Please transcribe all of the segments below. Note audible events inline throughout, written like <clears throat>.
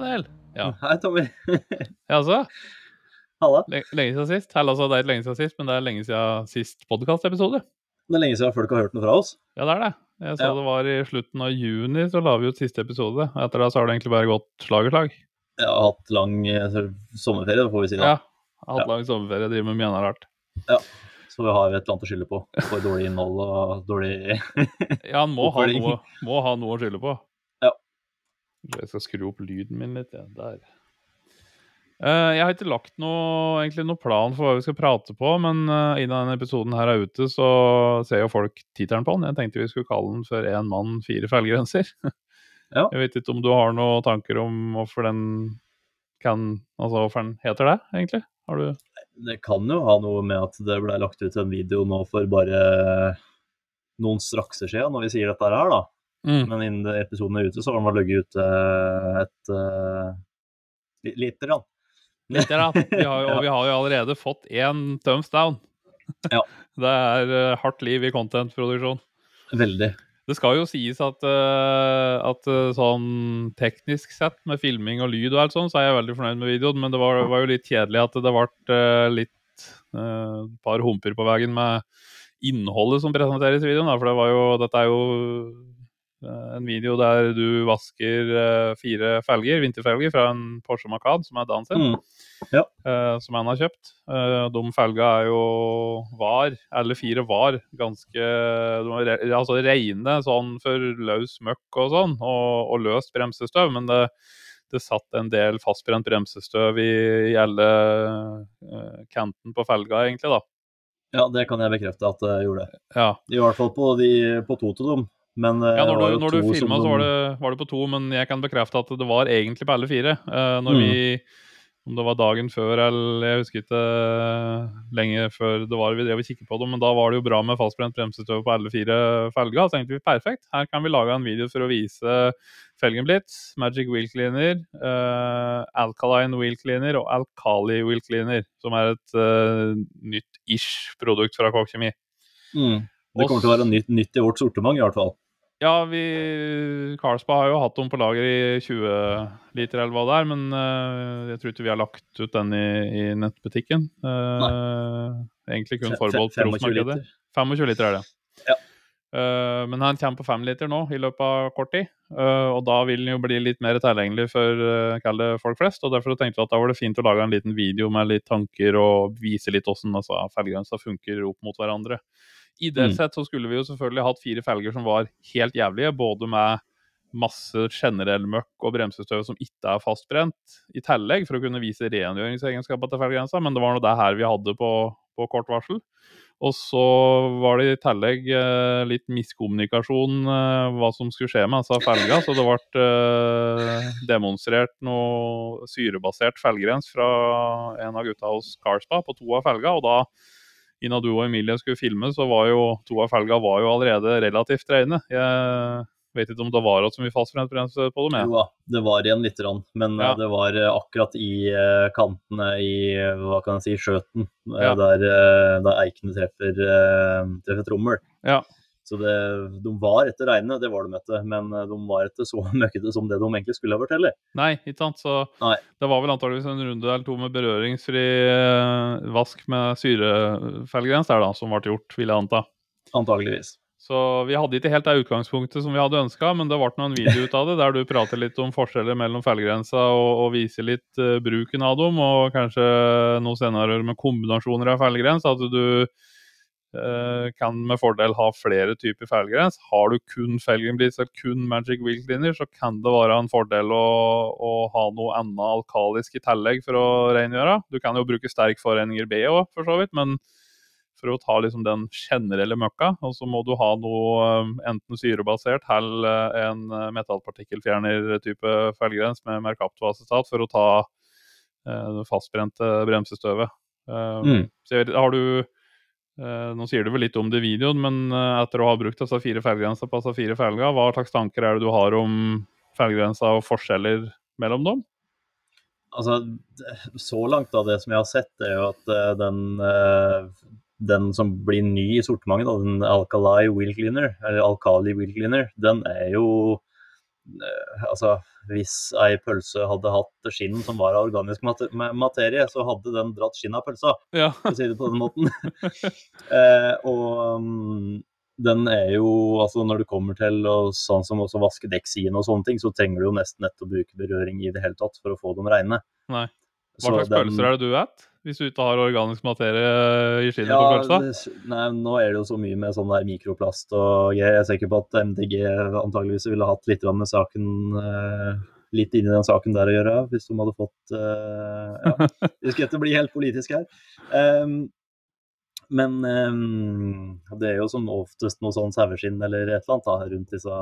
Daniel. Ja, Hei, Tommy. <laughs> ja altså. Halla. Lenge siden sist. Eller altså, det er ikke lenge siden sist, men det er lenge siden sist podkastepisode. Det er lenge siden folk har hørt noe fra oss. Ja, det er det. Jeg så Ja. det var i slutten av juni så la vi ut siste episode. Etter det så har det egentlig bare gått slag i slag. Jeg har hatt lang sommerferie, sommerferie, får vi si. da. Ja. Jeg har hatt Ja. lang sommerferie, driver med mye annet rart. Så vi har et eller annet å skylde på for dårlig innhold og dårlig Ja, han må <laughs> ha, noe, må ha noe å skylde på. Jeg skal skru opp lyden min litt. Ja. Der. Uh, jeg har ikke lagt noe, egentlig noe plan for hva vi skal prate på, men uh, innen denne episoden her er ute, så ser jo folk tittelen på den. Jeg tenkte vi skulle kalle den for Én mann, fire feilgrenser. Ja. <laughs> Jeg vet ikke om du har noen tanker om hvorfor den kan Altså hvorfor den heter det, egentlig? Har du Det kan jo ha noe med at det ble lagt ut en video nå for bare noen strakser siden, når vi sier dette her, da. Mm. Men innen episoden er ute, så har den ligget ute et uh, lite grann. Der, da. Vi har jo, <laughs> vi har jo allerede fått én thumbs down. Ja. <laughs> Det er uh, hardt liv i content-produksjon. Veldig. Det skal jo sies at, uh, at uh, sånn teknisk sett, med filming og lyd og alt sånn, så er jeg veldig fornøyd med videoen, men det var, var jo litt kjedelig at det ble uh, litt eh, et par humper på veien med innholdet som presenteres i videoen. Da, for det var jo, dette er jo eh, en video der du vasker eh, fire felger, vinterfelger fra en Porsche Macan, som er Dan sin Mm. ja. som han har kjøpt. Eh, de felgene er jo var, alle fire var, ganske re, altså reine sånn for løs møkk og sånn, og, og løst bremsestøv, men det, det satt en del fastbrent bremsestøv i, i alle eh, kanten på felga, egentlig, da. Ja, det kan jeg bekrefte at det gjorde. Ja, I hvert fall på, de, på to av dem. Men eh, ja når du, jo når du filma, så var det, var det på to, men jeg kan bekrefte at det var egentlig på alle fire. Eh, når Mm. vi Om det var dagen før eller jeg husker ikke eh, lenge før det var vi drev og kikket på det, men da var det jo bra med fastbrent bremsestøv på alle fire felger. Så tenkte vi perfekt, her kan vi lage en video for å vise Felgenblitz, Magic Wheel Cleaner, uh, Alkaline Wheel Cleaner og Alkali Wheel Cleaner, som er et uh, nytt ish produkt fra Kåk Kjemi. Mm. Det kommer til å være nytt, nytt i vårt sortiment, i hvert fall. Ja, vi Carlsberg har jo hatt dem på lager i 20 liter eller hva det er, men uh, jeg tror ikke vi har lagt ut den i, i nettbutikken. Uh, egentlig kun forbeholdt 25 proffmarkedet. liter. 25 liter er det. Ja. Uh, men han kommer på 5 liter nå i løpet av kort tid, og da vil den jo bli litt mer tilgjengelig for folk flest. og Derfor tenkte vi at da var det fint å lage en liten video med litt tanker og vise litt hvordan altså, felgrensa funker opp mot hverandre. Ideelt Mm. sett så skulle vi jo selvfølgelig hatt fire felger som var helt jævlige, både med masse generell møkk og bremsestøv som ikke er fastbrent, i tillegg for å kunne vise rengjøringsegenskaper til felggrensa, men det var nå det her vi hadde på, på kort varsel. Og så var det i tillegg eh, litt miskommunikasjon eh, hva som skulle skje med altså felga, så det ble eh, demonstrert noe syrebasert felgrens fra en av gutta hos Carspa på to av felga, og da Innan du og Emilie skulle filme, så var jo to av felga var jo allerede relativt reine. Jeg vet ikke om det var som vi fastbrentbremse på dem. Jo da, det var igjen lite grann, men eh, Ja. det var eh, akkurat i eh, kantene i hva kan jeg si, skjøten, Ja. der, der eikene treffer, treffer trommel. Ja. Så det, de var etter regnet, det var de etter, men eh, de var etter så <laughs> møkkete som det de egentlig skulle ha vært heller. Nei, ikke sant. Så Nei. det var vel antageligvis en runde eller to med berøringsfri eh, vask med syrefelgrens der, da, som ble gjort, vil jeg anta. Antageligvis. Så vi hadde ikke helt det utgangspunktet som vi hadde ønska, men det ble noen en video ut av det, der du prater litt om forskjeller mellom feilgrensa og, og viser litt uh, bruken av dem, og kanskje noen scenarioer med kombinasjoner av feilgrens. At du kan med fordel ha flere typer feilgrens. Har du kun Felgenblitz eller kun Magic Wheel Cleaner, så kan det være en fordel å, å ha noe annet alkalisk i tillegg for å rengjøre. Du kan jo bruke sterk foreninger B òg, for så vidt, men for å ta liksom den generelle møkka. Og så må du ha noe eh, enten syrebasert eller en eh, metallpartikkelfjerner-type feilgrens med Mercapto-acetat for å ta eh, det fastbrente bremsestøvet. Eh, Mm. Så har du eh, Nå sier du vel litt om det i videoen, men eh, etter å ha brukt altså fire feilgrenser på altså fire felger, hva slags tanker er det du har om feilgrenser og forskjeller mellom dem? Altså, så langt av det som jeg har sett, er jo at eh, den, eh, den som blir ny i sortimentet, den Alkali Wheel Cleaner, eller Alkali Wheel Cleaner, den er jo eh, Altså, hvis ei pølse hadde hatt skinn som var av organisk materie, så hadde den dratt skinn av pølsa, Ja. for å si det på den måten. <laughs> eh, og mm, den er jo Altså, når det kommer til å, sånn som også vaske dekksiden og sånne ting, så trenger du jo nesten ikke å bruke berøring i det hele tatt for å få dem reine. Nei. Hva slags pølser er det du spiser? Hvis du ikke har organisk materie i skinnet Ja, på det- nei, nå er det jo så mye med sånn der mikroplast og greier. Jeg er sikker på at MDG antageligvis ville hatt litt med saken eh, Litt inni den saken der å gjøre, hvis de hadde fått uh, Ja, <laughs> vi skal ikke bli helt politisk her. Um, men um, det er jo som oftest noe sånn saueskinn eller et eller annet da, rundt disse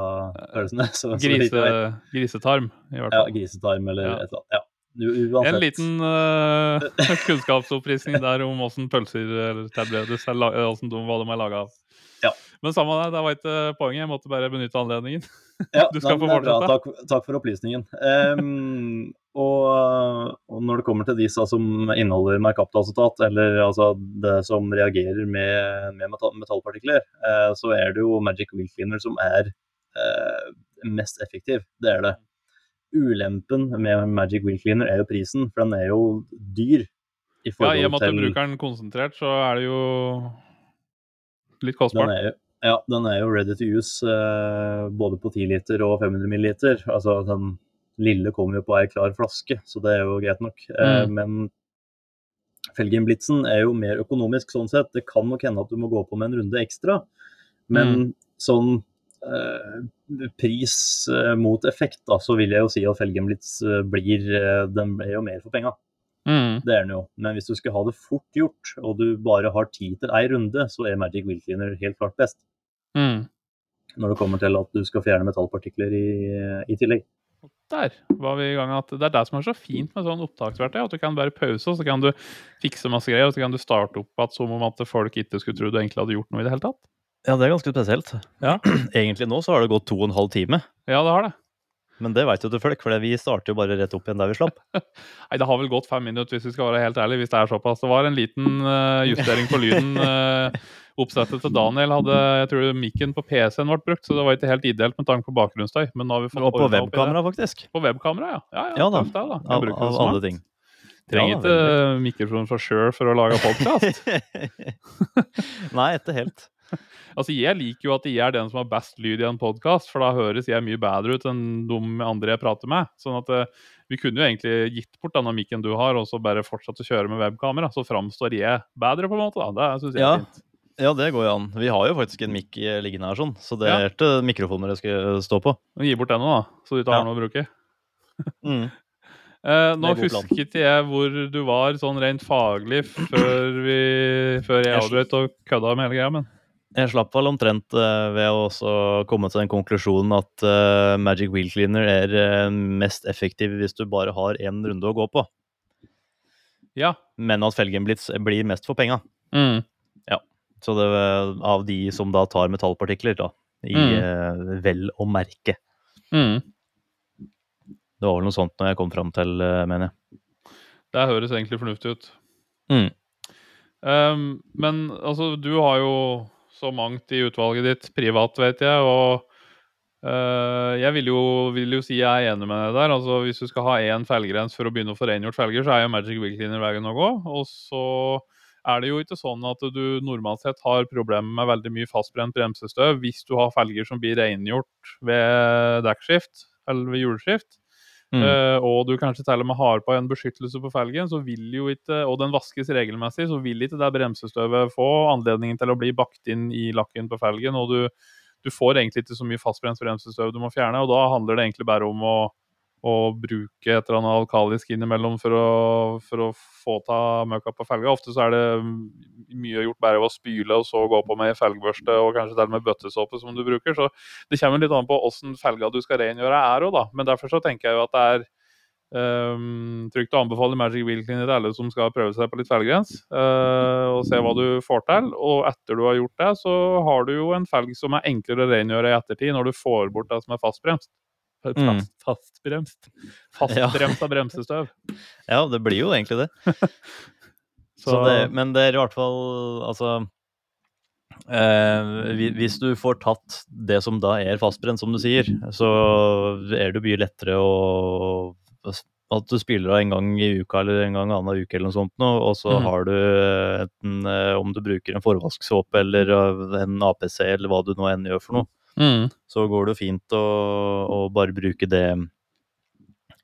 følelsene. Så, Grise, grisetarm, i hvert fall. Ja, grisetarm eller Ja. et eller annet. Ja. Uansett. En liten uh, <laughs> kunnskapsopprisning der om åssen pølser eller tablettes er laga, eh, de, hva de er laga av. Ja. Men samme det, det var ikke poenget. Jeg måtte bare benytte anledningen. <laughs> Ja, Du skal få fortsette. Takk, takk for opplysningen. Um, og, og når det kommer til disse som inneholder merkaptalacetat, eller altså det som reagerer med, med metall, metallpartikler, uh, så er det jo Magic Wheel Cleaner som er uh, mest effektiv. Det er det. Ulempen med Magic Wheel Cleaner er jo prisen, for den er jo dyr. I Ja, I og med at du bruker den konsentrert, så er det jo litt den kostbart. er, jo- ja, den er jo ready to use eh, både på 10 liter og 500 milliliter. Altså den lille kommer jo på ei klar flaske, så det er jo greit nok. Eh, Mm. men Felgenblitzen er jo mer økonomisk sånn sett. Det kan nok hende at du må gå på med en runde ekstra, men Mm. sånn pris eh, mot effekt, da, så vil jeg jo si at Felgenblitz eh, blir eh, Den er jo mer for penga. Mm. Det er den jo. Men hvis du skal ha det fort gjort, og du bare har tid til ei runde, så er Magic Wheel Cleaner helt klart best. Mm. Når det kommer til at du skal fjerne metallpartikler i, i tillegg. Der var vi i gang. At det er det som er så fint med sånn opptaksverktøy. At du kan bare pause, og så kan du fikse masse greier, og så kan du starte opp igjen som om at folk ikke skulle tro du egentlig hadde gjort noe i det hele tatt. Ja, det er ganske spesielt. Ja. <clears throat> Egentlig nå så har det gått to og en halv time. Ja, det har det. Men det vet jo til folk, for vi starter jo bare rett opp igjen der vi slapp. <laughs> Nei, det har vel gått fem minutter, hvis vi skal være helt ærlige. Hvis det er såpass. Det var en liten uh, justering på lyden. Uh, <laughs> oppsettet til Daniel hadde jeg tror mikken på PC-en ble brukt, så det var ikke helt ideelt med tanke på bakgrunnsstøy. Men nå har vi fått Og på webkamera, faktisk. På webkamera, ja. Ja, ja, Ja da, det, da. Av, av alle ting. Trenger Ja, ikke mikrofon fra Sure for å lage podkast. <laughs> Nei, ikke helt. <laughs> altså, jeg liker jo at jeg er den som har best lyd i en podkast, for da høres jeg mye bedre ut enn de andre jeg prater med. Sånn at uh, vi kunne jo egentlig gitt bort denne mikken du har, og så bare fortsatt å kjøre med webkamera. Så framstår jeg bedre, på en måte. da. Det syns jeg Ja. er fint. Ja, det går jo an. Vi har jo faktisk en mikk eh, liggende her, sånn, så det Ja. er ikke mikrofoner jeg skal stå på. Gi bort den nå, da, så du ikke har Ja. noe å bruke. <laughs> Mm. Eh, nå husker jeg hvor du var sånn rent faglig før, vi, før Jeg avbrøt og kødda med hele greia, men Jeg slapp vel omtrent eh, ved å også komme til den konklusjonen at eh, Magic Wheel Cleaner er eh, mest effektiv hvis du bare har én runde å gå på, ja. men at Felgenblitz blir mest for penga. Mm. Så det er av de som da tar metallpartikler, da, i Mm. vel å merke. Mm. Det var vel noe sånt når jeg kom fram til, mener jeg. Det høres egentlig fornuftig ut. Mm. Um, men altså, du har jo så mangt i utvalget ditt privat, vet jeg, og Uh, jeg vil jo, vil jo si jeg er enig med deg der. Altså, hvis du skal ha én felgrens for å begynne å få rengjort felger, så er jo Magic Wheel Cleaner veien å gå. Og så er det jo ikke sånn at du normalt sett har problemer med veldig mye fastbrent bremsestøv hvis du har felger som blir rengjort ved dekkskift eller ved hjulskift. Mm. Eh, og du kanskje til og med har på en beskyttelse på felgen, så vil jo ikke, og den vaskes regelmessig, så vil ikke det bremsestøvet få anledningen til å bli bakt inn i lakken på felgen. Og du, du får egentlig ikke så mye fastbrent bremsestøv du må fjerne, og da handler det egentlig bare om å, å bruke et eller annet alkalisk innimellom for å, for å få ta møkka på felga. Ofte så er det mye gjort bare ved å spyle og så gå på med felgbørste og kanskje til og med bøttesåpe som du bruker. Så det kommer litt an på åssen felga du skal rengjøre er òg, da. Men derfor så tenker jeg jo at det er Um, trygt å anbefale Magic Wheel Cleaner til alle som skal prøve seg på litt felgrens. Uh, og se hva du får til. Og etter du har gjort det, så har du jo en felg som er enklere å rengjøre i ettertid, når du får bort det som er fastbremst. Fast, Mm. Fastbremst. Fastbremst av bremsestøv. <laughs> Ja, det blir jo egentlig det. <laughs> Så, det, men det er i hvert fall Altså Eh, hvis du får tatt det som da er fastbrent, som du sier, så er det mye lettere å At du spiller av en gang i uka eller en gang annen uke eller noe sånt, og så mm. har du enten eh, Om du bruker en forvasksåpe eller eh, en APC eller hva du nå enn gjør for noe, Mm. så går det jo fint å, å bare bruke det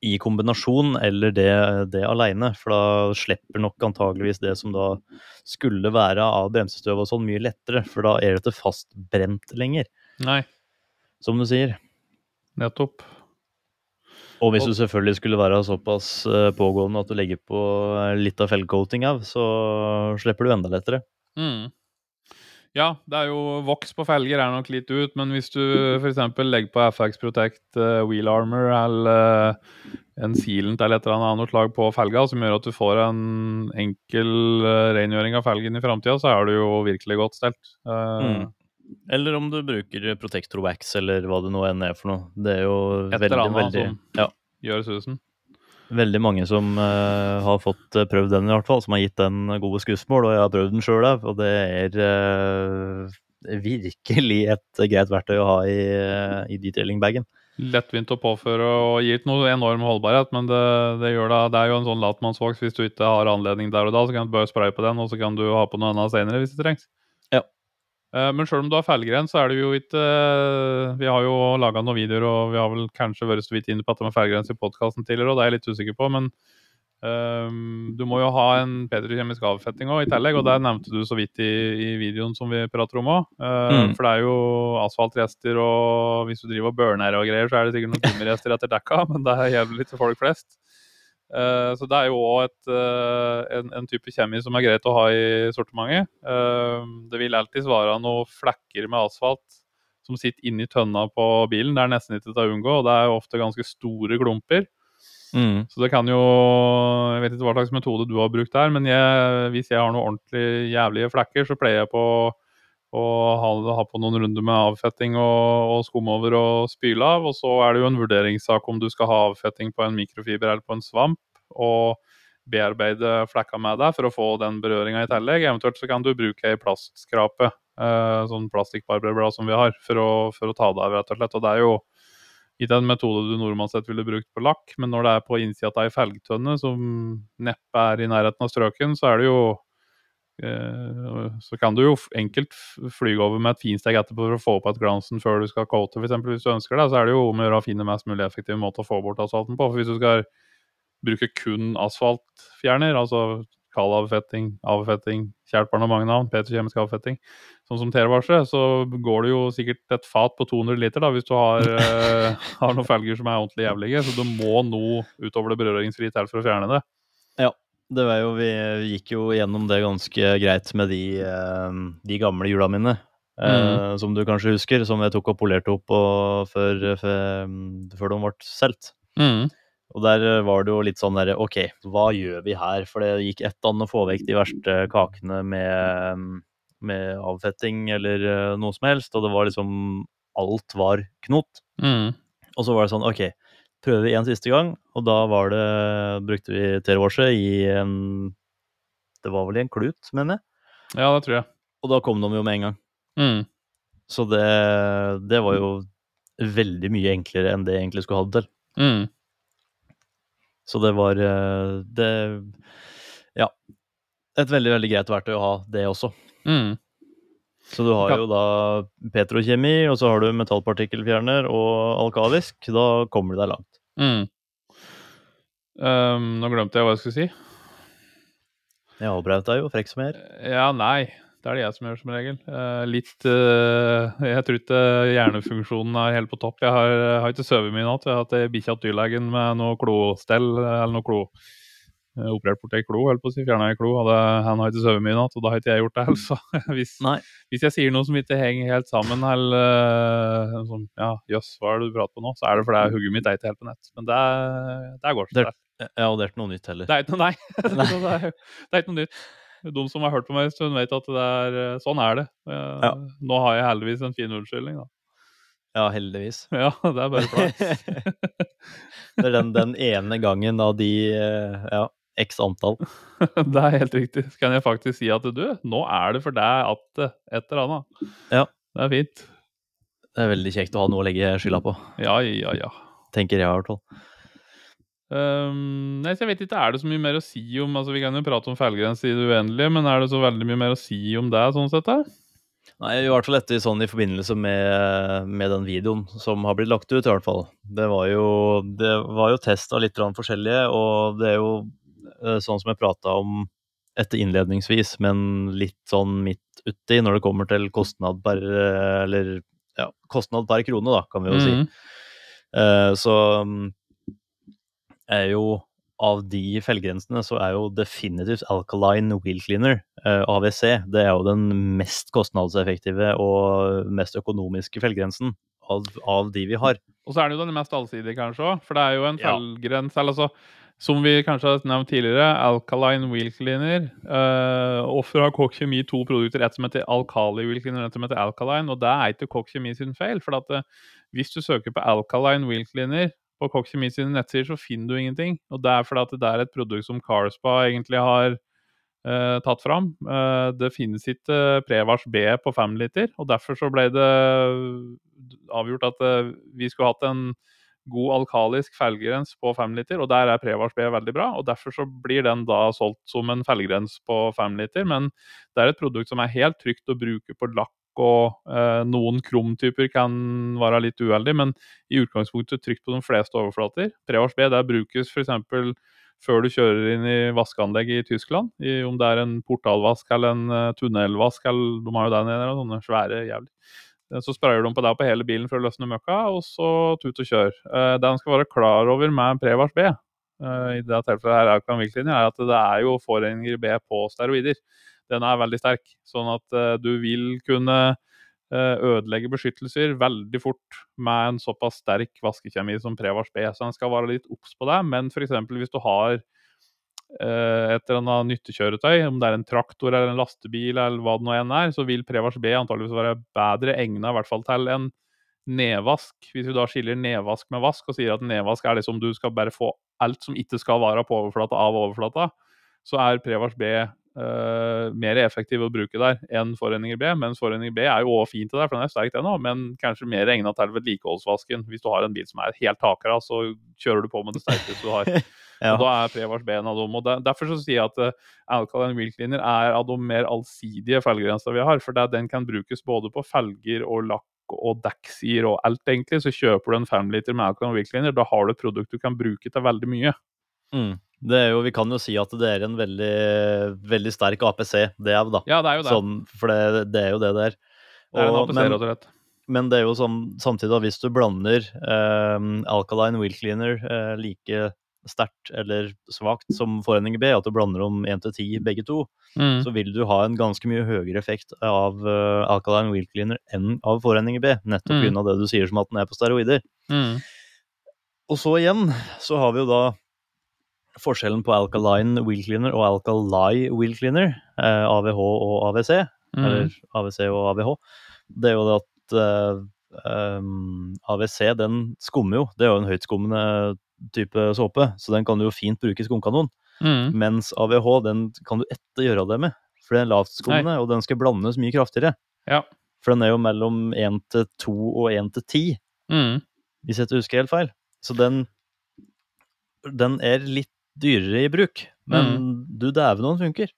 i kombinasjon eller det, det aleine. For da slipper nok antageligvis det som da skulle være av bremsestøv og sånn, mye lettere. For da er det ikke fastbrent lenger, Nei, som du sier. nettopp. Og hvis du selvfølgelig skulle være såpass eh, pågående at du legger på litt av fellcoating av, så slipper du enda lettere. Mm. Ja, det er jo voks på felger er nok litt ut, men hvis du f.eks. legger på FX Protect uh, Wheel Armor eller uh, en sealant eller et eller annet slag på felga som gjør at du får en enkel uh, rengjøring av felgen i framtida, så er du jo virkelig godt stelt. Uh, Mm. Eller om du bruker Protector Wax eller hva det nå enn er for noe. Det er jo Et veldig, eller annet veldig som- ja. Gjør susen. Veldig mange som uh, har fått eh, prøvd den, i hvert fall, som har gitt den gode skussmål. Og jeg har prøvd den sjøl òg, og det er uh, virkelig et greit verktøy å ha i, uh, i detailing-bagen. Lettvint å påføre og gir ikke noe enorm holdbarhet, men det, det da, det er jo en sånn latmannsvoks. Hvis du ikke har anledning der og da, så kan du bare spraye på den, og så kan du ha på noe annet senere hvis det trengs. Eh, Men sjøl om du har feilgren, så er det jo ikke Vi har jo laga noen videoer, og vi har vel kanskje vært så vidt inne på dette med felgrens i podkasten tidligere, og det er jeg litt usikker på, men um, du må jo ha en petrokjemisk avfetting òg i tillegg, og der nevnte du så vidt i, i videoen som vi prater om òg. Mm. For det er jo asfaltrester, og hvis du driver og burner og greier, så er det sikkert noen timmerrester etter dekka, <laughs> men det gjelder litt for folk flest. Eh, Så det er jo òg en, en type kjemi som er greit å ha i sortimentet. Eh, Det vil alltids være noen flekker med asfalt som sitter inni tønna på bilen. Det er nesten ikke til å unngå, og det er jo ofte ganske store klumper. Mm. Så det kan jo Jeg vet ikke hva slags metode du har brukt der, men jeg, hvis jeg har noen ordentlig jævlige flekker, så pleier jeg på å ha, ha på noen runder med avfetting og, og skum over og spyle av. Og så er det jo en vurderingssak om du skal ha avfetting på en mikrofiber eller på en svamp. Og bearbeide flekka med deg for å få den berøringa i tillegg. Eventuelt så kan du bruke ei plastskrape, eh, sånn plastikkbarberblad som vi har, for å, for å ta det av, rett og slett. Og det er jo ikke en metode du normalt sett ville brukt på lakk, men når det er på innsida av ei felgtønne som neppe er i nærheten av strøken, så er det jo så kan du jo enkelt fly over med et finsteg etterpå for å få opp et glansen før du skal coate, f.eks. Hvis du ønsker det, så er det jo om å gjøre å finne mest mulig effektiv måte å få bort asfalten på. For hvis du skal bruke kun asfaltfjerner, altså kaldavfetting, avfetting, kjært barn har mange navn, petrokjemisk avfetting, sånn som T-varse, så går det jo sikkert et fat på 200 liter da, hvis du har, eh, har noen felger som er ordentlig jævlige. Så du må noe utover det berøringsfrie til for å fjerne det. Det var jo, vi gikk jo gjennom det ganske greit med de, eh, de gamle hjula mine. Mm. Som du kanskje husker, som jeg tok og polerte opp og før, før, før de ble solgt. Og der eh, var det jo litt sånn derre OK, hva gjør vi her? For det gikk ett an å få vekk de verste kakene med, med avfetting eller eh, noe som helst, og det var liksom Alt var knot. Mm. Og så var det sånn, ok, prøve en siste gang, og da var det, brukte vi T-Warse i en, det var vel i en klut, mener jeg, Ja, det tror jeg. og da kom de jo med en gang. Mm. Så det, det var jo veldig mye enklere enn det jeg egentlig skulle ha det til. Mm. Så det var, eh, det, ja, et veldig, veldig greit verktøy å ha det også. Mm. Så du har jo da petrokjemi, og så har du metallpartikkelfjerner og alkalisk, da kommer du deg langt. Mm. Um, nå glemte jeg hva jeg skulle si. Jeg avbrøt deg jo, frekk som jeg er. Ja, nei. Det er det jeg som gjør, som regel. Uh, litt uh, Jeg tror ikke hjernefunksjonen er helt på topp. Jeg har, har ikke sovet mye i natt. Jeg har hatt ei bikkje til dyrlegen med noe klostell, eller noe klo Operert bort ei klo, holdt på å si. Fjerna ei klo. Hadde, han har ikke sovet mye i natt, og da har ikke jeg gjort det heller. <laughs> Så hvis, hvis jeg sier noe som ikke henger helt sammen, eller eh, sånn Ja, jøss, hva er det du prater på nå? Så er det fordi hodet mitt er ikke helt på nett. Men det, det går der. Ja, og det er ikke noe nytt heller. Det er ikke noe, nei. <laughs> <laughs> det, er, det er ikke noe nytt. De som har hørt på meg en stund, vet at det er, eh, sånn er det. Eh, Ja. Nå har jeg heldigvis en fin unnskyldning, da. Ja, heldigvis. Ja, det er bare flaks. det er den, den ene gangen av de eh, ja, x antall. <laughs> det er helt riktig. Så kan jeg faktisk si at du, nå er det for deg at eh, et eller annet. Ja. Det er fint. Det er veldig kjekt å ha noe å legge skylda på, Ja, ja, ja. tenker jeg i hvert fall. Um, jeg vet ikke, Er det så mye mer å si om altså Vi kan jo prate om feilgrense i det uendelige, men er det så veldig mye mer å si om det? sånn sett her? Nei, i hvert fall etter sånn i forbindelse med, med den videoen som har blitt lagt ut, i hvert fall. Det var jo, det var jo test av litt forskjellige, og det er jo sånn som jeg prata om etter innledningsvis, men litt sånn midt uti når det kommer til kostnad per eh, Eller ja, kostnad per krone, da, kan vi jo si. Mhm. Eh, Så mm, er jo av de fellgrensene, så er jo definitivt Alkaline Wheel Cleaner, eh, AWC, det er jo den mest kostnadseffektive og mest økonomiske fellgrensen av, av de vi har. Og så er det jo den mest allsidige, kanskje òg. For det er jo en Ja. eller altså, Som vi kanskje har nevnt tidligere, Alkaline Wheel Cleaner. Uh, Offer har Kokk Kjemi to produkter, et som heter Alkali Wheel Cleaner og et som heter Alkaline. Og det er ikke Kokk Kjemi sin feil. For at, uh, hvis du søker på Alkaline Wheel Cleaner på Kokk Kjemi sine nettsider, så finner du ingenting. Og det er fordi at det er et produkt som Carspa egentlig har uh, tatt fram. Eh, det finnes ikke Prevars B på 5 liter, og derfor så ble det avgjort at eh, vi skulle hatt en god alkalisk felgrens på 5 liter, og der er Prevars B veldig bra. og Derfor så blir den da solgt som en felgrens på 5 liter, men det er et produkt som er helt trygt å bruke på lakk. Og eh, noen krumtyper kan være litt uheldig, men i utgangspunktet trygt på de fleste overflater. Prevars B der brukes f.eks før du kjører inn i vaskeanlegg i Tyskland. I, om det er en portalvask eller en uh, tunnelvask, eller de har jo der nede, sånne svære jævlig. Eh, Så sprayer de på deg på hele bilen for å løsne møkka, og så tut og kjør. Uh, det han skal være klar over med Prevars B, uh, i det tilfellet her er Wilkliner, er at det er jo foreninger B på steroider. Den er veldig sterk, sånn at du vil kunne ødelegge beskyttelser veldig fort med en såpass sterk vaskekjemi som Prevars B. Så en skal være litt obs på det. Men f.eks. hvis du har eh, et eller annet nyttekjøretøy, om det er en traktor eller en lastebil, eller hva det nå enn er, så vil Prevars B antageligvis være bedre egna i hvert fall til en nedvask. Hvis vi da skiller nedvask med vask og sier at nedvask er liksom du skal bare få alt som ikke skal være på overflata, av overflata, så er Prevars B eh, mer effektiv å bruke der enn Foreninger B. Mens Foreninger B er jo også fint til det, for den er sterk òg, men kanskje mer egna til vedlikeholdsvasken. Hvis du har en bil som er helt takra, så kjører du på med det sterkeste du har. <laughs> Ja. Og Da er Prevars B en av dem. og der, Derfor så sier jeg at uh, Alkaline Wheel Cleaner er av de mer allsidige felggrenser vi har. For det, den kan brukes både på felger og lakk og dekksider og alt, egentlig. Så kjøper du en 5 liter med Alkaline Wheel Cleaner, da har du et produkt du kan bruke til veldig mye. Mm. Det er jo, vi kan jo si at det er en veldig, veldig sterk APC, det er da. Ja, det er jo det. Sånn, for det, det er jo det der. Det er en APC, rett og slett. Men det er jo sånn, samtidig da, hvis du blander eh, alkaline wheel cleaner eh, like sterkt eller svakt som foreninger B, at du blander om 1 til 10 begge to, Mm. så vil du ha en ganske mye høyere effekt av uh, alkaline wheel cleaner enn av foreninger B, nettopp Mm. pga. det du sier som at den er på steroider. Mm. Og så igjen så har vi jo da forskjellen på alkaline wheel cleaner og alkali wheel cleaner, eh, AVH og AVC, Mm. eller AVC og AVH, det er jo det at eh, um, AVC den skummer jo. Det er jo en høytskummende type såpe, så den kan du jo fint bruke i skumkanon. Mm. Mens AVH den kan du etter gjøre det med, for den er lavtskummende, og den skal blandes mye kraftigere. Ja. For den er jo mellom 1 til 2 og 1 til 10, Mm. hvis jeg ikke husker helt feil. Så den, den er litt dyrere i bruk, men du dæven om den funker.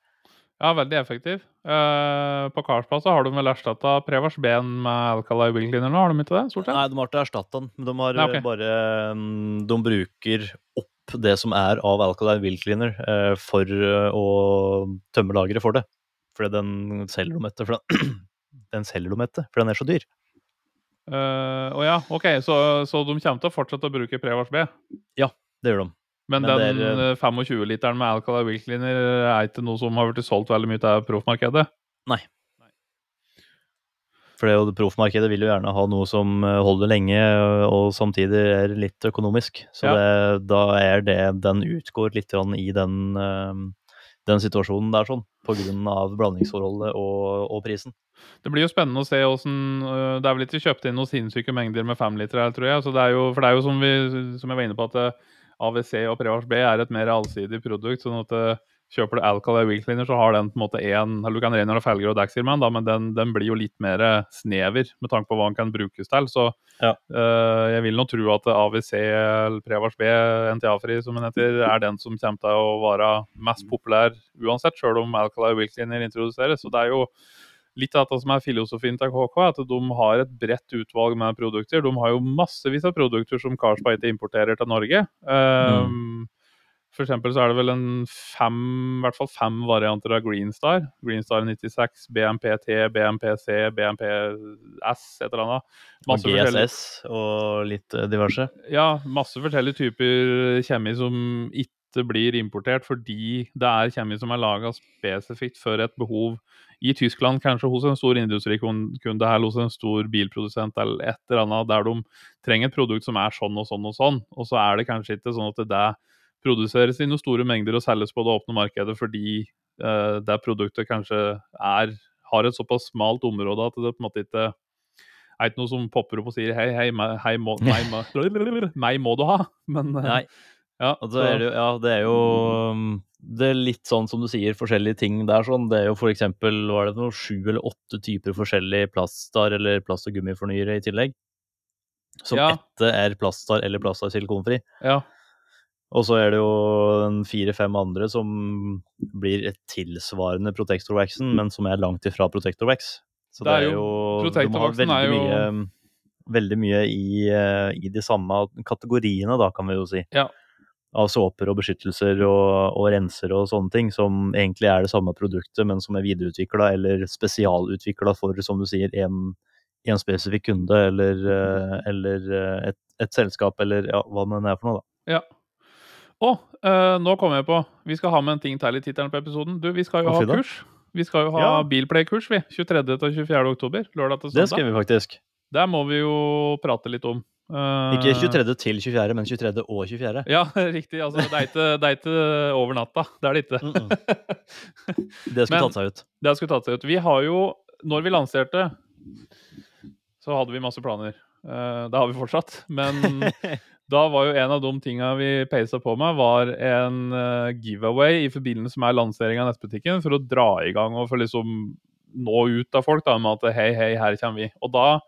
Ja, veldig effektiv. Eh, på Karlsplass så har de vel erstatta Prevars Ben med Alkali Wheel Cleaner nå, har de ikke det? Stort sett? Nei, de har ikke erstatta den, men de har Nei, ok. eh, bare mm, De bruker opp det som er av Alkaline Wheel Cleaner eh, for å tømme lageret for det. Fordi den selger de etter. For den, <clears throat> den selger de etter, for den er så dyr. Uh, oh ja, OK. Så, så de kommer til å fortsette å bruke Prevars B? Det gjør de. Men, Men den er, eh, 25-literen med Alcala Wilkliner er ikke noe som har blitt solgt veldig mye til proffmarkedet? Nei. For det, det proffmarkedet vil jo gjerne ha noe som eh, holder lenge, eh, og samtidig er litt økonomisk. Så Ja. det, da er det Den utgår litt i den, eh, den situasjonen der, sånn. Av blandingsforholdet og, og prisen. Det blir jo spennende å se åssen Det er vel ikke kjøpt inn noen sinnssyke mengder med femlitere her, tror jeg. Så det jo, for det er jo som, vi, som jeg var inne på, at AWC og Prevars B er et mer allsidig produkt. sånn at eh, Kjøper du Alcalay Wheel Cleaner, så har den på en måte én eller Du kan rengjøre felger og dekksirman, da, men den, den, blir jo litt mer snever med tanke på hva den kan brukes til. Så ja. uh, jeg vil nå tro at AWC eller Prevars B, NTA-fri som den heter, er den som kommer til å være mest populær uansett, sjøl om Alcalay Wheel Cleaner introduseres. Så det er jo litt av det som er filosofien til KK, at de har et bredt utvalg med produkter. De har jo massevis av produkter som Carlsberg ikke importerer til Norge. Um, mm. For eksempel så er det vel en fem, i hvert fall fem varianter av Greenstar. Greenstar 96, BMPT, BMPC, BMPS, et eller annet. Masse og GSS og litt eh, diverse? Ja, masse forskjellige typer kjemi som ikke blir importert fordi det er kjemi som er laga spesifikt for et behov i Tyskland, kanskje hos en stor industrikunde eller hos en stor bilprodusent eller et eller annet, der de trenger et produkt som er sånn og sånn og sånn. Og så er det kanskje ikke sånn at det produseres i noen store mengder og selges på det åpne markedet fordi uh, det produktet kanskje er, har et såpass smalt område at det på en måte ikke er ikke noe som popper opp og sier hei, hei, meg, hei må, meg, meg, meg, må du ha. Men Nei. Ja, altså, er det, ja, det er jo det er litt sånn som du sier, forskjellige ting der. sånn. Det er jo f.eks. var det noe sju eller åtte typer forskjellige plastar eller plast- og gummifornyere i tillegg. Som ja. etter er plastar eller plastar silikonfri. Ja. Og så er det jo fire-fem andre som blir et tilsvarende Protector-waxen, men som er langt ifra Protector-wax. Så det er, det er jo, har veldig, jo... mye, veldig mye i, eh, i, de samme kategoriene, da, kan vi jo si. Ja. Av såper og beskyttelser og, og renser og sånne ting, som egentlig er det samme produktet, men som er videreutvikla eller spesialutvikla for, som du sier, en, en spesifikk kunde eller, eh, eller eh, et, et, selskap, eller ja, hva det er for noe, da. Ja. Å, uh, nå kommer jeg på. Vi skal ha med en ting til i tittelen på episoden. Du, vi skal jo ha kurs. Vi skal jo ha ja. Bilplay-kurs, vi. 23. til 24. oktober. Lørdag til søndag. Det skal vi faktisk. Der må vi jo prate litt om. Uh, ikke 23. til 24., men 23. og 24. Ja, <laughs> riktig. Altså, det, er ikke, det er ikke over natta. Det er det ikke. Mm -mm. <laughs> Det skulle tatt seg ut. Det skulle tatt seg ut. Vi har jo, når vi lanserte, så hadde vi masse planer. Uh, det har vi fortsatt. Men <laughs> Da var jo en av de tinga vi peisa på med, var en uh, giveaway i forbindelse med lanseringa av nettbutikken, for å dra i gang og for liksom nå ut av folk da, med at hei, hei, her kommer vi. Og da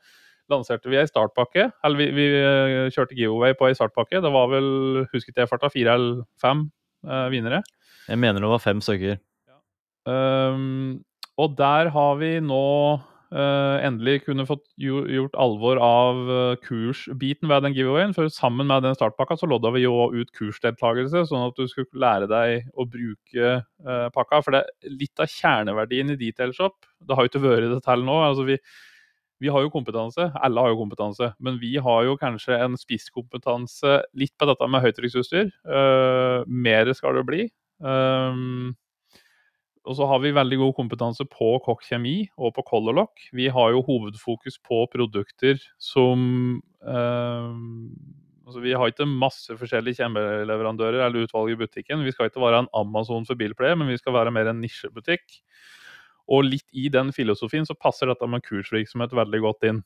lanserte vi ei startpakke. Eller vi, vi uh, kjørte giveaway på ei startpakke. Det var vel, husker jeg farta, fire eller fem eh, vinnere. Jeg mener det var fem stykker. Ja. Um, og der har vi nå Uh, endelig kunne fått gjort alvor av uh, kursbiten ved den giveawayen. For sammen med den startpakka så lodda vi jo ut kursdeltakelse, sånn at du skulle lære deg å bruke uh, pakka. For det er litt av kjerneverdien i Detailshop. Det har jo ikke vært det til nå. altså vi vi har jo kompetanse, alle har jo kompetanse, men vi har jo kanskje en spisskompetanse litt på dette med høytrykksutstyr. Uh, mer skal det bli. Um, og så har vi veldig god kompetanse på kokk kjemi og på Color Lock. Vi har jo hovedfokus på produkter som eh, altså Vi har ikke masse forskjellige kjemeleverandører eller utvalg i butikken. Vi skal ikke være en Amazon for bilpleie, men vi skal være mer en nisjebutikk. Og litt i den filosofien så passer dette med kursvirksomhet veldig godt inn.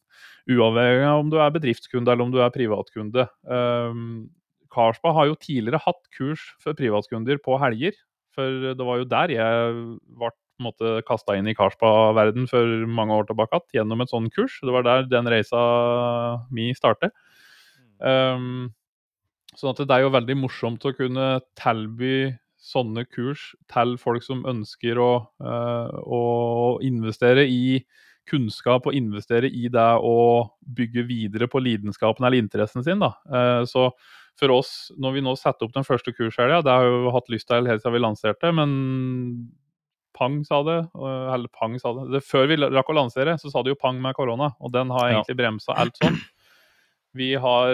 Uavhengig av om du er bedriftskunde eller om du er privatkunde. Um, Carlsberg har jo tidligere hatt kurs for privatkunder på helger. For det var jo der jeg ble kasta inn i Karspa-verden for mange år tilbake gjennom et sånt kurs. Det var der den reisa mi startet. Um, sånn at det er jo veldig morsomt å kunne tilby sånne kurs til folk som ønsker å, uh, å investere i kunnskap og investere i det å bygge videre på lidenskapen eller interessen sin. Da. Uh, så for oss, når vi nå setter opp den første kurshelga, det har vi jo hatt lyst til helt siden vi lanserte, men Pang sa det. Eller Pang sa det. det før vi rakk å lansere, så sa det jo pang med korona, og den har egentlig bremsa alt sånn. Vi har,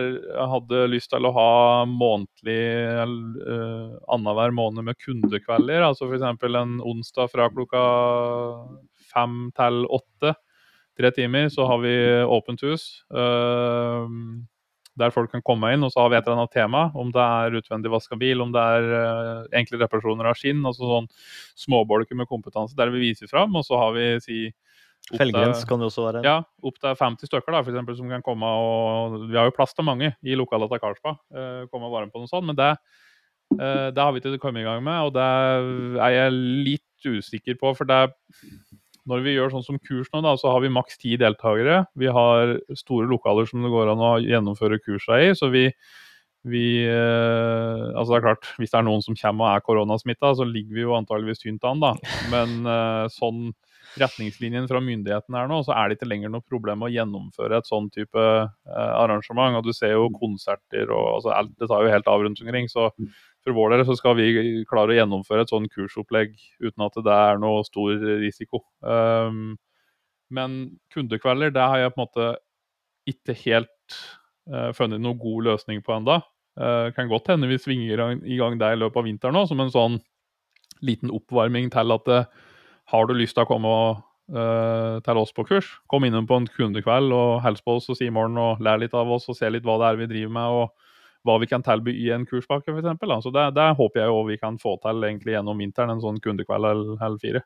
hadde lyst til å ha månedlig uh, annenhver måned med kundekvelder. Altså f.eks. en onsdag fra klokka fem til åtte. Tre timer, så har vi åpent hus. Uh, der folk kan komme inn, og så har vi et eller annet tema. Om det er utvendig vaska bil, om det er uh, enkle reparasjoner av skinn. altså sånn Småbolker med kompetanse der vi viser fram. Og så har vi si opp Felgrens kan det også være. Ja, opp til 50 stykker, da, for eksempel, som kan komme og Vi har jo plass til mange i lokalet til Karlsbad. eh, komme og være med på noe sånt. Men det, eh, det har vi ikke kommet i gang med, og det er jeg litt usikker på. For det når vi gjør sånn som kurs nå, da, så har vi maks ti deltakere. Vi har store lokaler som det går an å gjennomføre kursene i. Så vi, vi eh, Altså det er klart, hvis det er noen som kommer og er koronasmitta, så ligger vi jo antageligvis tynt an, da. Men eh, sånn retningslinjen fra myndighetene er nå, så er det ikke lenger noe problem å gjennomføre et sånn type eh, arrangement. Og du ser jo konserter og altså alt, Det tar jo helt av rundt omkring. Så for vår del så skal vi klare å gjennomføre et sånn kursopplegg uten at det er noe stor risiko. Um, men kundekvelder, det har jeg på en måte ikke helt uh, funnet noen god løsning på enda. Uh, kan godt hende vi svinger i gang- det i løpet av vinteren òg, som en sånn liten oppvarming til at eh, har du lyst til å komme eh, til oss på kurs, kom innom på en kundekveld og hils på oss og si i morgen og lær litt av oss og se litt hva det er vi driver med og hva vi kan tilby i en kurspakke f.eks. Så det, det håper jeg jo vi kan få til egentlig gjennom vinteren, en sånn kundekveld eller, eller fire.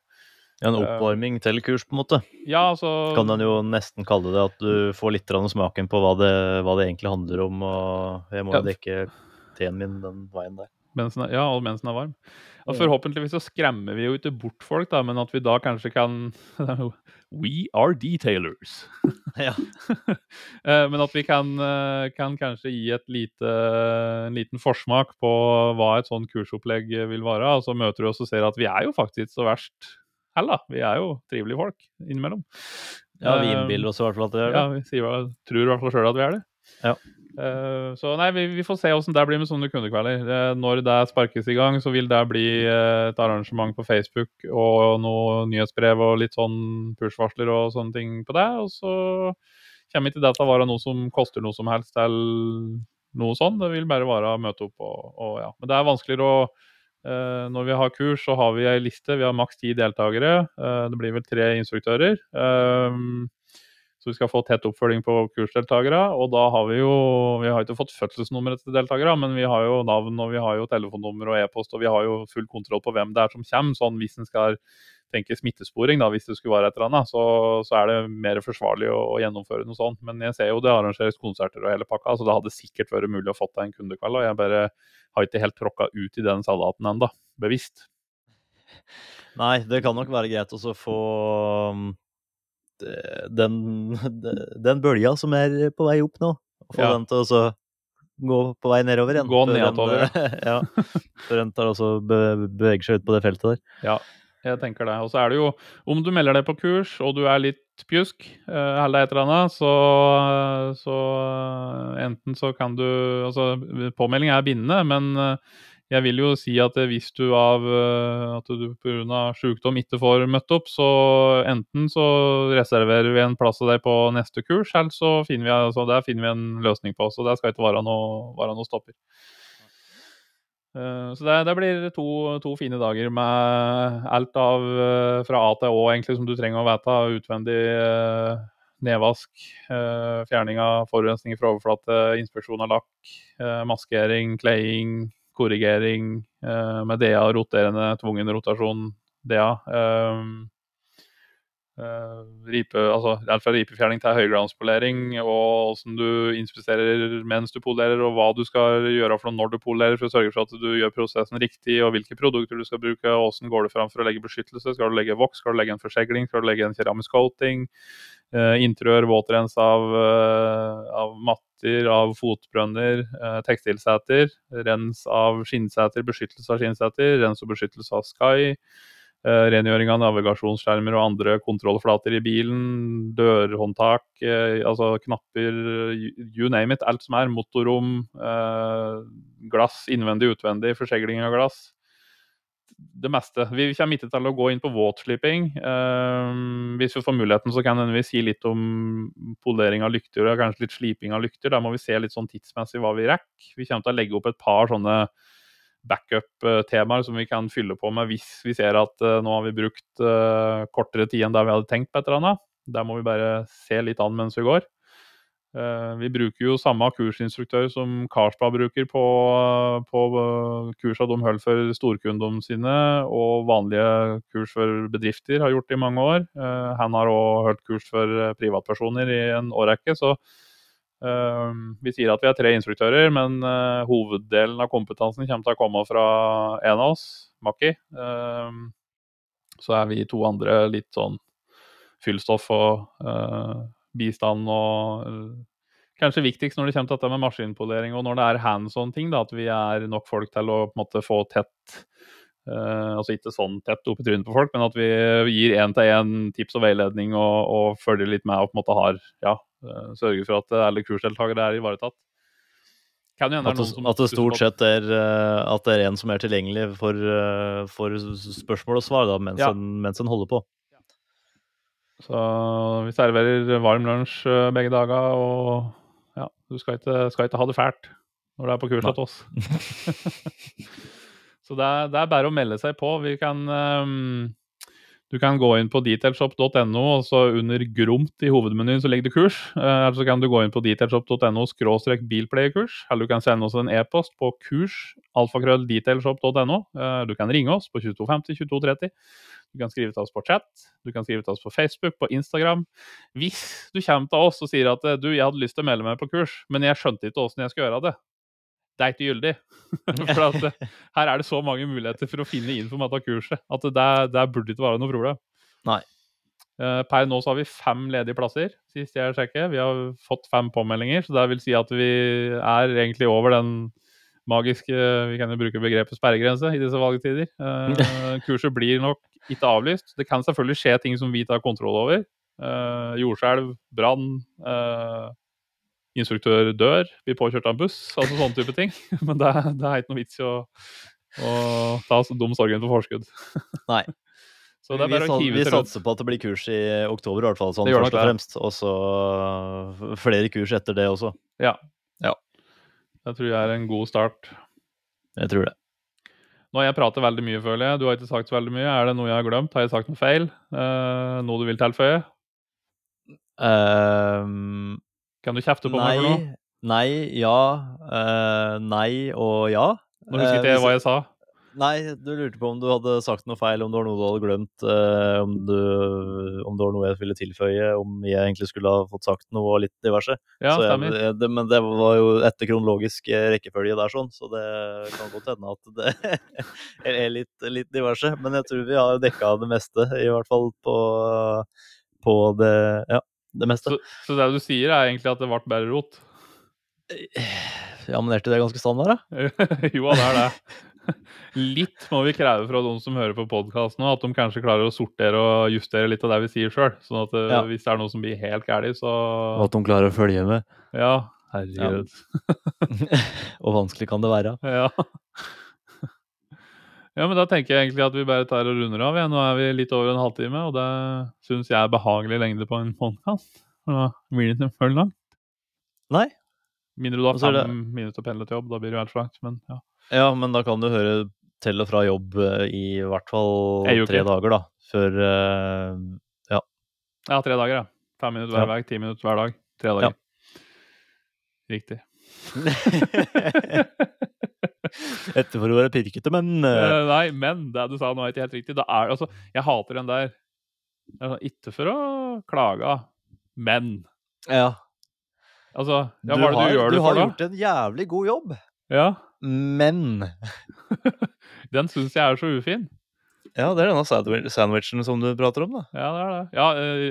En oppvarming til kurs, på en måte. Ja, altså Kan en jo nesten kalle det at du får litt smaken på hva det, hva det egentlig handler om. Og jeg må Ja. dekke teen min den veien der. Mens den er, ja, og mens den er varm. Og forhåpentligvis så skremmer vi jo ikke bort folk, da, men at vi da kanskje kan <laughs> We are detailers. <laughs> Ja. <laughs> Eh, men at vi kan, eh, kan kanskje gi lite, en liten forsmak på hva et sånn kursopplegg vil være. Og så møter du oss og ser at vi er jo faktisk så verst heller. Vi er jo trivelige folk innimellom. Ja, vi Eh, innbiller oss i hvert fall at det er det. ja, vi sier, tror i hvert fall sjøl at vi er det. Ja. Eh, så nei, vi, vi får se åssen det blir med sånne kundekvelder. Uh, når det sparkes i gang, så vil det bli uh, et arrangement på Facebook og noe nyhetsbrev og litt sånn push-varsler og sånne ting på det. Og så kommer ikke det til å være noe som koster noe som helst eller noe sånn. Det vil bare være å møte opp og, og ja. Men det er vanskeligere å Når vi har kurs, så har vi ei liste. Vi har maks ti deltakere. Det blir vel tre instruktører. Eh, så vi skal få tett oppfølging på kursdeltakere. Og da har vi jo Vi har ikke fått fødselsnummeret til deltakere, men vi har jo navn og vi har jo telefonnummer og e-post, og vi har jo full kontroll på hvem det er som kommer. Sånn hvis en skal tenke smittesporing, da, hvis det skulle være et eller annet, så, så er det mer forsvarlig å, å gjennomføre noe sånt. Men jeg ser jo det arrangeres konserter og hele pakka, så det hadde sikkert vært mulig å få til en kundekveld. Og jeg bare har ikke helt tråkka ut i den salaten ennå, bevisst. Nei, det kan nok være greit å få den, den bølga som er på vei opp nå. Få Ja. den til å gå på vei nedover igjen. Gå nedover, eh, <laughs> ja. Før den tar også be, beveger seg ut på det feltet der. Ja, jeg tenker det. Og så er det jo, om du melder deg på kurs og du er litt pjusk, eh, eller et eller annet, så, så eh, enten så kan du Altså, påmelding er bindende, men eh, jeg vil jo si at hvis du av eh, at du pga. sykdom ikke får møtt opp, så enten så reserverer vi en plass til deg på neste kurs, eller så finner vi, altså, der finner vi en løsning på. Så der skal ikke være noe, være noe stopper. Eh, Så det, det blir to, to fine dager med alt av eh, fra A til Å egentlig som du trenger å vite. Utvendig eh, nedvask, eh, fjerning av forurensning fra overflate, inspeksjon av lakk, eh, maskering, kleding, korrigering eh, med DA, roterende, tvungen rotasjon, DA. eh, eh, ripe, altså alt fra ripefjerning til høyglanspolering, og hvordan du inspiserer mens du polerer, og hva du skal gjøre for når du polerer, for å sørge for at du gjør prosessen riktig, og hvilke produkter du skal bruke, og hvordan går det fram for å legge beskyttelse. Skal du legge voks, skal du legge en forsegling, skal du legge en keramisk coating, eh, interiør, våtrens av, eh, av matter, av fotbrønner, eh, tekstilseter, rens av skinnseter, beskyttelse av skinnseter, rens og beskyttelse av sky, Eh, rengjøring av navigasjonsskjermer og andre kontrollflater i bilen, dørhåndtak, eh, altså knapper, you- name it. Alt som er. Motorrom, eh, glass innvendig, utvendig, forsegling av glass. Det meste. Vi kommer ikke til å gå inn på våtslipping. Eh, hvis vi får muligheten, så kan vi si litt om polering av lykter og kanskje litt sliping av lykter. Da må vi se litt sånn tidsmessig hva vi rekker. Vi kommer til å legge opp et par sånne backup-temaer som vi kan fylle på med hvis vi ser at eh, nå har vi brukt eh, kortere tid enn det vi hadde tenkt på et eller annet. Der må vi bare se litt an mens vi går. Eh, vi bruker jo samme kursinstruktør som Karlsbad bruker på, på kursa de holder for storkundene sine, og vanlige kurs for bedrifter har gjort i mange år. Han har òg holdt kurs for privatpersoner i en årrekke, så vi sier at vi er tre instruktører, men eh, hoveddelen av kompetansen kommer til å komme fra en av oss, Maki. Eh, så er vi to andre litt sånn fyllstoff og eh, bistand og eh, Kanskje viktigst når det kommer til dette med maskinpolering og når det er hands on-ting, at vi er nok folk til å på en måte få tett uh, Altså ikke sånn tett opp i trynet på folk, men at vi gir én-til-én tips og veiledning og, og følger litt med og på en måte har ja, eh, sørger for at alle kursdeltakere er ivaretatt. At det at det stort sett er eh, at det er en som er tilgjengelig for, eh, for spørsmål og svar da, mens, Ja. en, mens en holder på. Så vi serverer varm lunsj eh, begge dager, og ja, du skal ikke, skal ikke ha det fælt når du er på kurs hos oss. <laughs> Så det er, det er bare å melde seg på. Vi kan ehm, Du kan gå inn på detailshop.no, og så under gromt i hovedmenyen så ligger det kurs. Eh, Eller så kan du gå inn på detailshop.no skråstrek bilpleiekurs. Eller du kan sende oss en e-post på kurs alfakrøll detailshop.no. Eh, Du kan ringe oss på 2250 2230. Du kan skrive til oss på chat, du kan skrive til oss på Facebook, på Instagram. Hvis du kommer til oss og sier at du, jeg hadde lyst til å melde meg på kurs, men jeg skjønte ikke åssen jeg skal gjøre det. Det er ikke gyldig. <laughs> For at eh, her er det så mange muligheter for å finne info av kurset at det, det burde ikke være noe problem. Nei. Eh, Per nå så har vi fem ledige plasser, sist jeg sjekket. Vi har fått fem påmeldinger, så det vil si at vi er egentlig over den magiske Vi kan jo bruke begrepet sperregrense i disse valgtider. Eh, <laughs> kurset blir nok ikke avlyst. Det kan selvfølgelig skje ting som vi tar kontroll over. Eh, jordskjelv, brann, eh, instruktør dør, blir påkjørt av en buss, altså sånne type ting. <laughs> Men det, det er ikke noe vits i å, å ta dum sorgen på forskudd. Nei. <laughs> Så det er vi å hive vi satser på at det blir kurs i oktober, i hvert fall. Sånn, først og fremst. Og så flere kurs etter det også. Ja. Det tror jeg er en god start. Jeg tror det. Nå har jeg pratet veldig mye, føler jeg. Du har ikke sagt så veldig mye. Er det noe jeg har glemt? Har jeg sagt noe feil? Eh, noe du vil tilføye? Ehm, Kan du kjefte på meg for noe? nei, nei, ja. uh, nei og ja. Nå husker Eh, ikke jeg hva jeg sa. Nei, du lurte på om du hadde sagt noe feil, om det var noe du hadde glemt, eh, om, du, om det var noe jeg ville tilføye, om jeg egentlig skulle ha fått sagt noe og litt diverse. Ja, jeg, det, men det var jo etter kronologisk eh, rekkefølge der, sånn, så det kan godt hende at det <laughs> er litt, litt diverse. Men jeg tror vi har dekka det meste, i hvert fall på, på det, ja, det meste. Så, så det du sier, er egentlig at det ble bare rot? Ja, men er ikke det ganske standard, da? <laughs> jo, det er det. Litt må vi kreve fra de som hører på podkasten at de kanskje klarer å sortere og justere litt av det vi sier sjøl. Sånn at eh, Ja. hvis det er noe som blir helt galt, så Og at de klarer å følge med. Ja, herregud. <laughs> Og vanskelig kan det være. Ja. Ja, men da tenker jeg egentlig at vi bare tar og runder av. Ja. Nå er vi litt over en halvtime, og det syns jeg er behagelig lengde på en podkast. Da blir det ikke for langt. Nei. Mindre du har fem fem minutter pendle til jobb, da blir det jo helt for langt. Men ja. Ja, men da kan du høre til og fra jobb eh, i hvert fall tre dager, da. Før uh, ja, tre dager, ja. Fem minutter hver Ja. vei, ti minutter hver dag. Tre dager. Riktig. <laughs> Etter for å være pirkete, men Eh, nei, men det du sa nå er ikke helt riktig. Er, altså, jeg hater den der. Altså, ikke for å klage, men Ja. Altså, ja, du hva er det har, du gjør det for, da? gjort en jævlig god jobb, Ja, men <laughs> Den syns jeg er så ufin. Ja, det er denne sandwich- sandwichen som du prater om, da. Ja, det er det. Ja,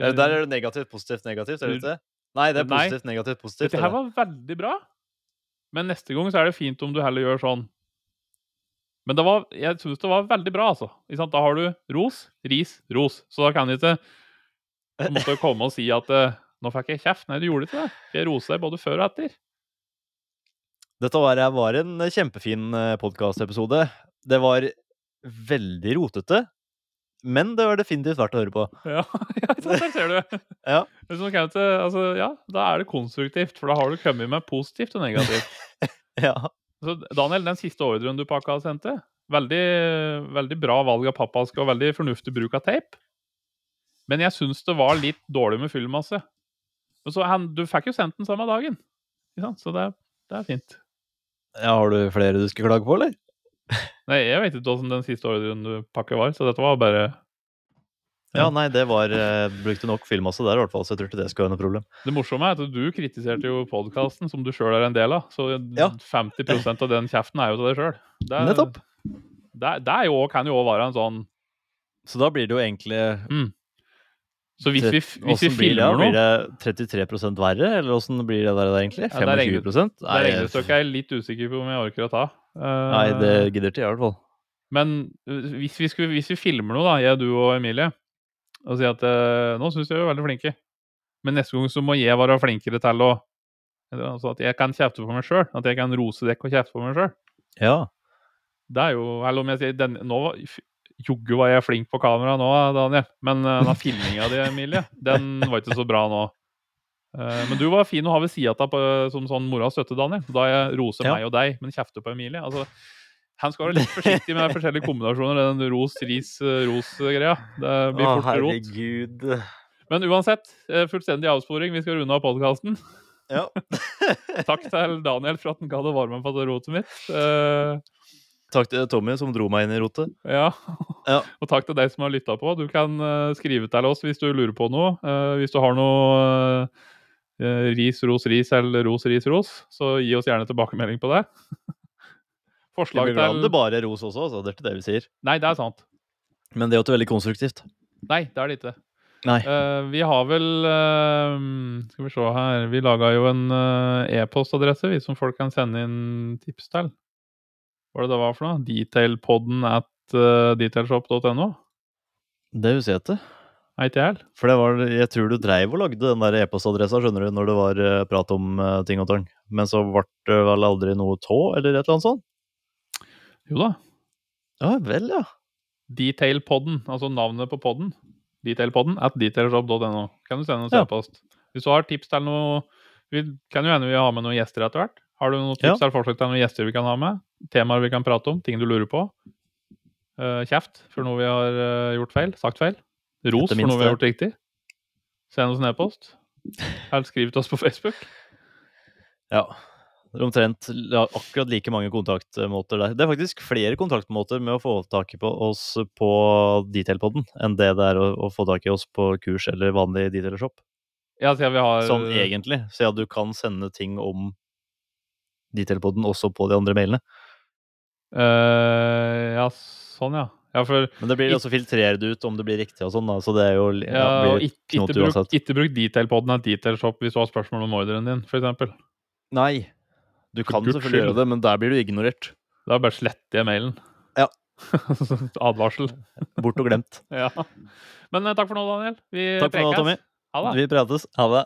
Eh, Der er det negativt, positivt, negativt, er det ikke det? Nei, det er positivt, negativt, positivt. Dette er her var veldig bra. Men neste gang så er det fint om du heller gjør sånn. Men det var, jeg syns det var veldig bra, altså. Da har du ros, ris, ros. Så da kan jeg ikke måtte <laughs> komme og si at eh, nå fikk jeg kjeft. Nei, du gjorde ikke det. Jeg roser deg både før og etter. Dette var, var en kjempefin podkastepisode. Det var veldig rotete, men det var definitivt verdt å høre på. <laughs> Ja, ja der ser du. <laughs> Ja. Kan altså, ja, da er det konstruktivt, for da har du kommet med positivt og negativt. <laughs> Ja. Så Daniel, den siste ordren du pakka og sendte, veldig, veldig bra valg av pappaske og veldig fornuftig bruk av teip. Men jeg syns det var litt dårlig med fyllmasse. Men så han, du fikk jo sendt den samme dagen. Så det, det er fint. Ja, har du flere du skal klage på, eller? Nei, jeg vet ikke hvordan den siste ordren du pakket var, så dette var bare Ja, nei, det var eh, Brukte nok filmmasse der, i hvert fall, så jeg tror ikke det skal være noe problem. Det morsomme er at du kritiserte jo podkasten, som du sjøl er en del av. Så Ja. 50% av den kjeften er jo til deg sjøl. Er- Nettopp. det, det jo, kan jo òg være en sånn Så da blir det jo egentlig Så hvis vi, hvis vi filmer det? Blir det 33% verre, eller åssen blir det der, egentlig? Ja, det er 25 regnestykket er jeg litt usikker på om jeg orker å ta. Eh, nei, det gidder ikke jeg, i hvert fall. Men uh, hvis vi, skulle, hvis vi filmer noe, da, jeg, du og Emilie, og sier at uh, nå syns jeg vi er veldig flinke, men neste gang så må jeg være flinkere til å altså At jeg kan kjefte på meg sjøl. At jeg kan rose dekk og kjefte på meg sjøl. Ja. Det er jo Eller om jeg sier den, nå, Joggu var jeg flink på kamera nå, Daniel. Men den filminga di, Emilie, den var ikke så bra nå. Eh, men du var fin å ha ved sida av som sånn mora støtte, Daniel. Da jeg roser Ja. meg og deg, men kjefter på Emilie. Altså, han skal være litt forsiktig med forskjellige kombinasjoner, den ros-ris-ros-greia. Det blir fort rot. herregud. Men uansett, eh, fullstendig avsporing. Vi skal runde av podkasten. Ja. <laughs> Takk til Daniel for at han gadd å varme med på rotet mitt. Eh, Takk til Tommy som dro meg inn i rotet. Ja. Ja. <laughs> Og takk til deg som har lytta på. Du kan eh, skrive til oss hvis du lurer på noe. Eh, hvis du har noe eh, ris, ros, ris eller ros, ris, ros, så gi oss gjerne tilbakemelding på det. Det <laughs> Forslag vel til det bare ros også, altså. Det er ikke det vi sier. Nei, det er sant. Men det er jo ikke veldig konstruktivt. Nei, det er det ikke. Nei. Uh, vi har vel uh, Skal vi se her Vi laga jo en uh, e-postadresse vi som folk kan sende inn tips til. Hva var det det var for noe? Detailpodden at detailshop.no? Det husker jeg ikke. Heller. For det var, jeg tror du dreiv og lagde den der e-postadressa, skjønner du, når det var eh, prat om eh, ting og tang. Men så ble det vel aldri noe tå, eller et eller annet sånt? Jo da. Ja vel, ja. Detailpodden, altså navnet på podden. Detailpodden at detailshop.no. Kan du sende oss Ja. e-post. Hvis du har tips til noe vi, Kan jo hende vi har med noen gjester etter hvert. Har du noen tips Ja. eller forslag til noen gjester vi kan ha med? Temaer vi kan prate om? Ting du lurer på? Uh, kjeft for noe vi har uh, gjort feil? Sagt feil? Ros for noe vi har gjort riktig? Send oss en e-post. Eller skriv til oss på Facebook. Ja. Det er omtrent akkurat like mange kontaktmåter der. Det er faktisk flere kontaktmåter med å få tak i på oss på Detailpodden enn det det er å, å få tak i oss på kurs eller vanlig Detailshop. Ja, har Sånn egentlig. Så ja, du kan sende ting om Detailpodden også på de andre mailene. Uh, Ja, sånn, ja. Ja, for Men det blir også filtrert ut om det blir riktig og sånn, da. Så det er jo ja, Ja, ikke, bruk, bruk detailpodden av detailshop hvis du har spørsmål om ordren din, f.eks. Nei. Du kan Guds selvfølgelig skyld. gjøre det, men der blir du ignorert. Da bare sletter jeg mailen. Ja. <laughs> Advarsel. Bort og glemt. <laughs> Ja. Men eh, takk for nå, Daniel. Vi Takk for nå. Tommy. Ha det. Vi prates. Ha det.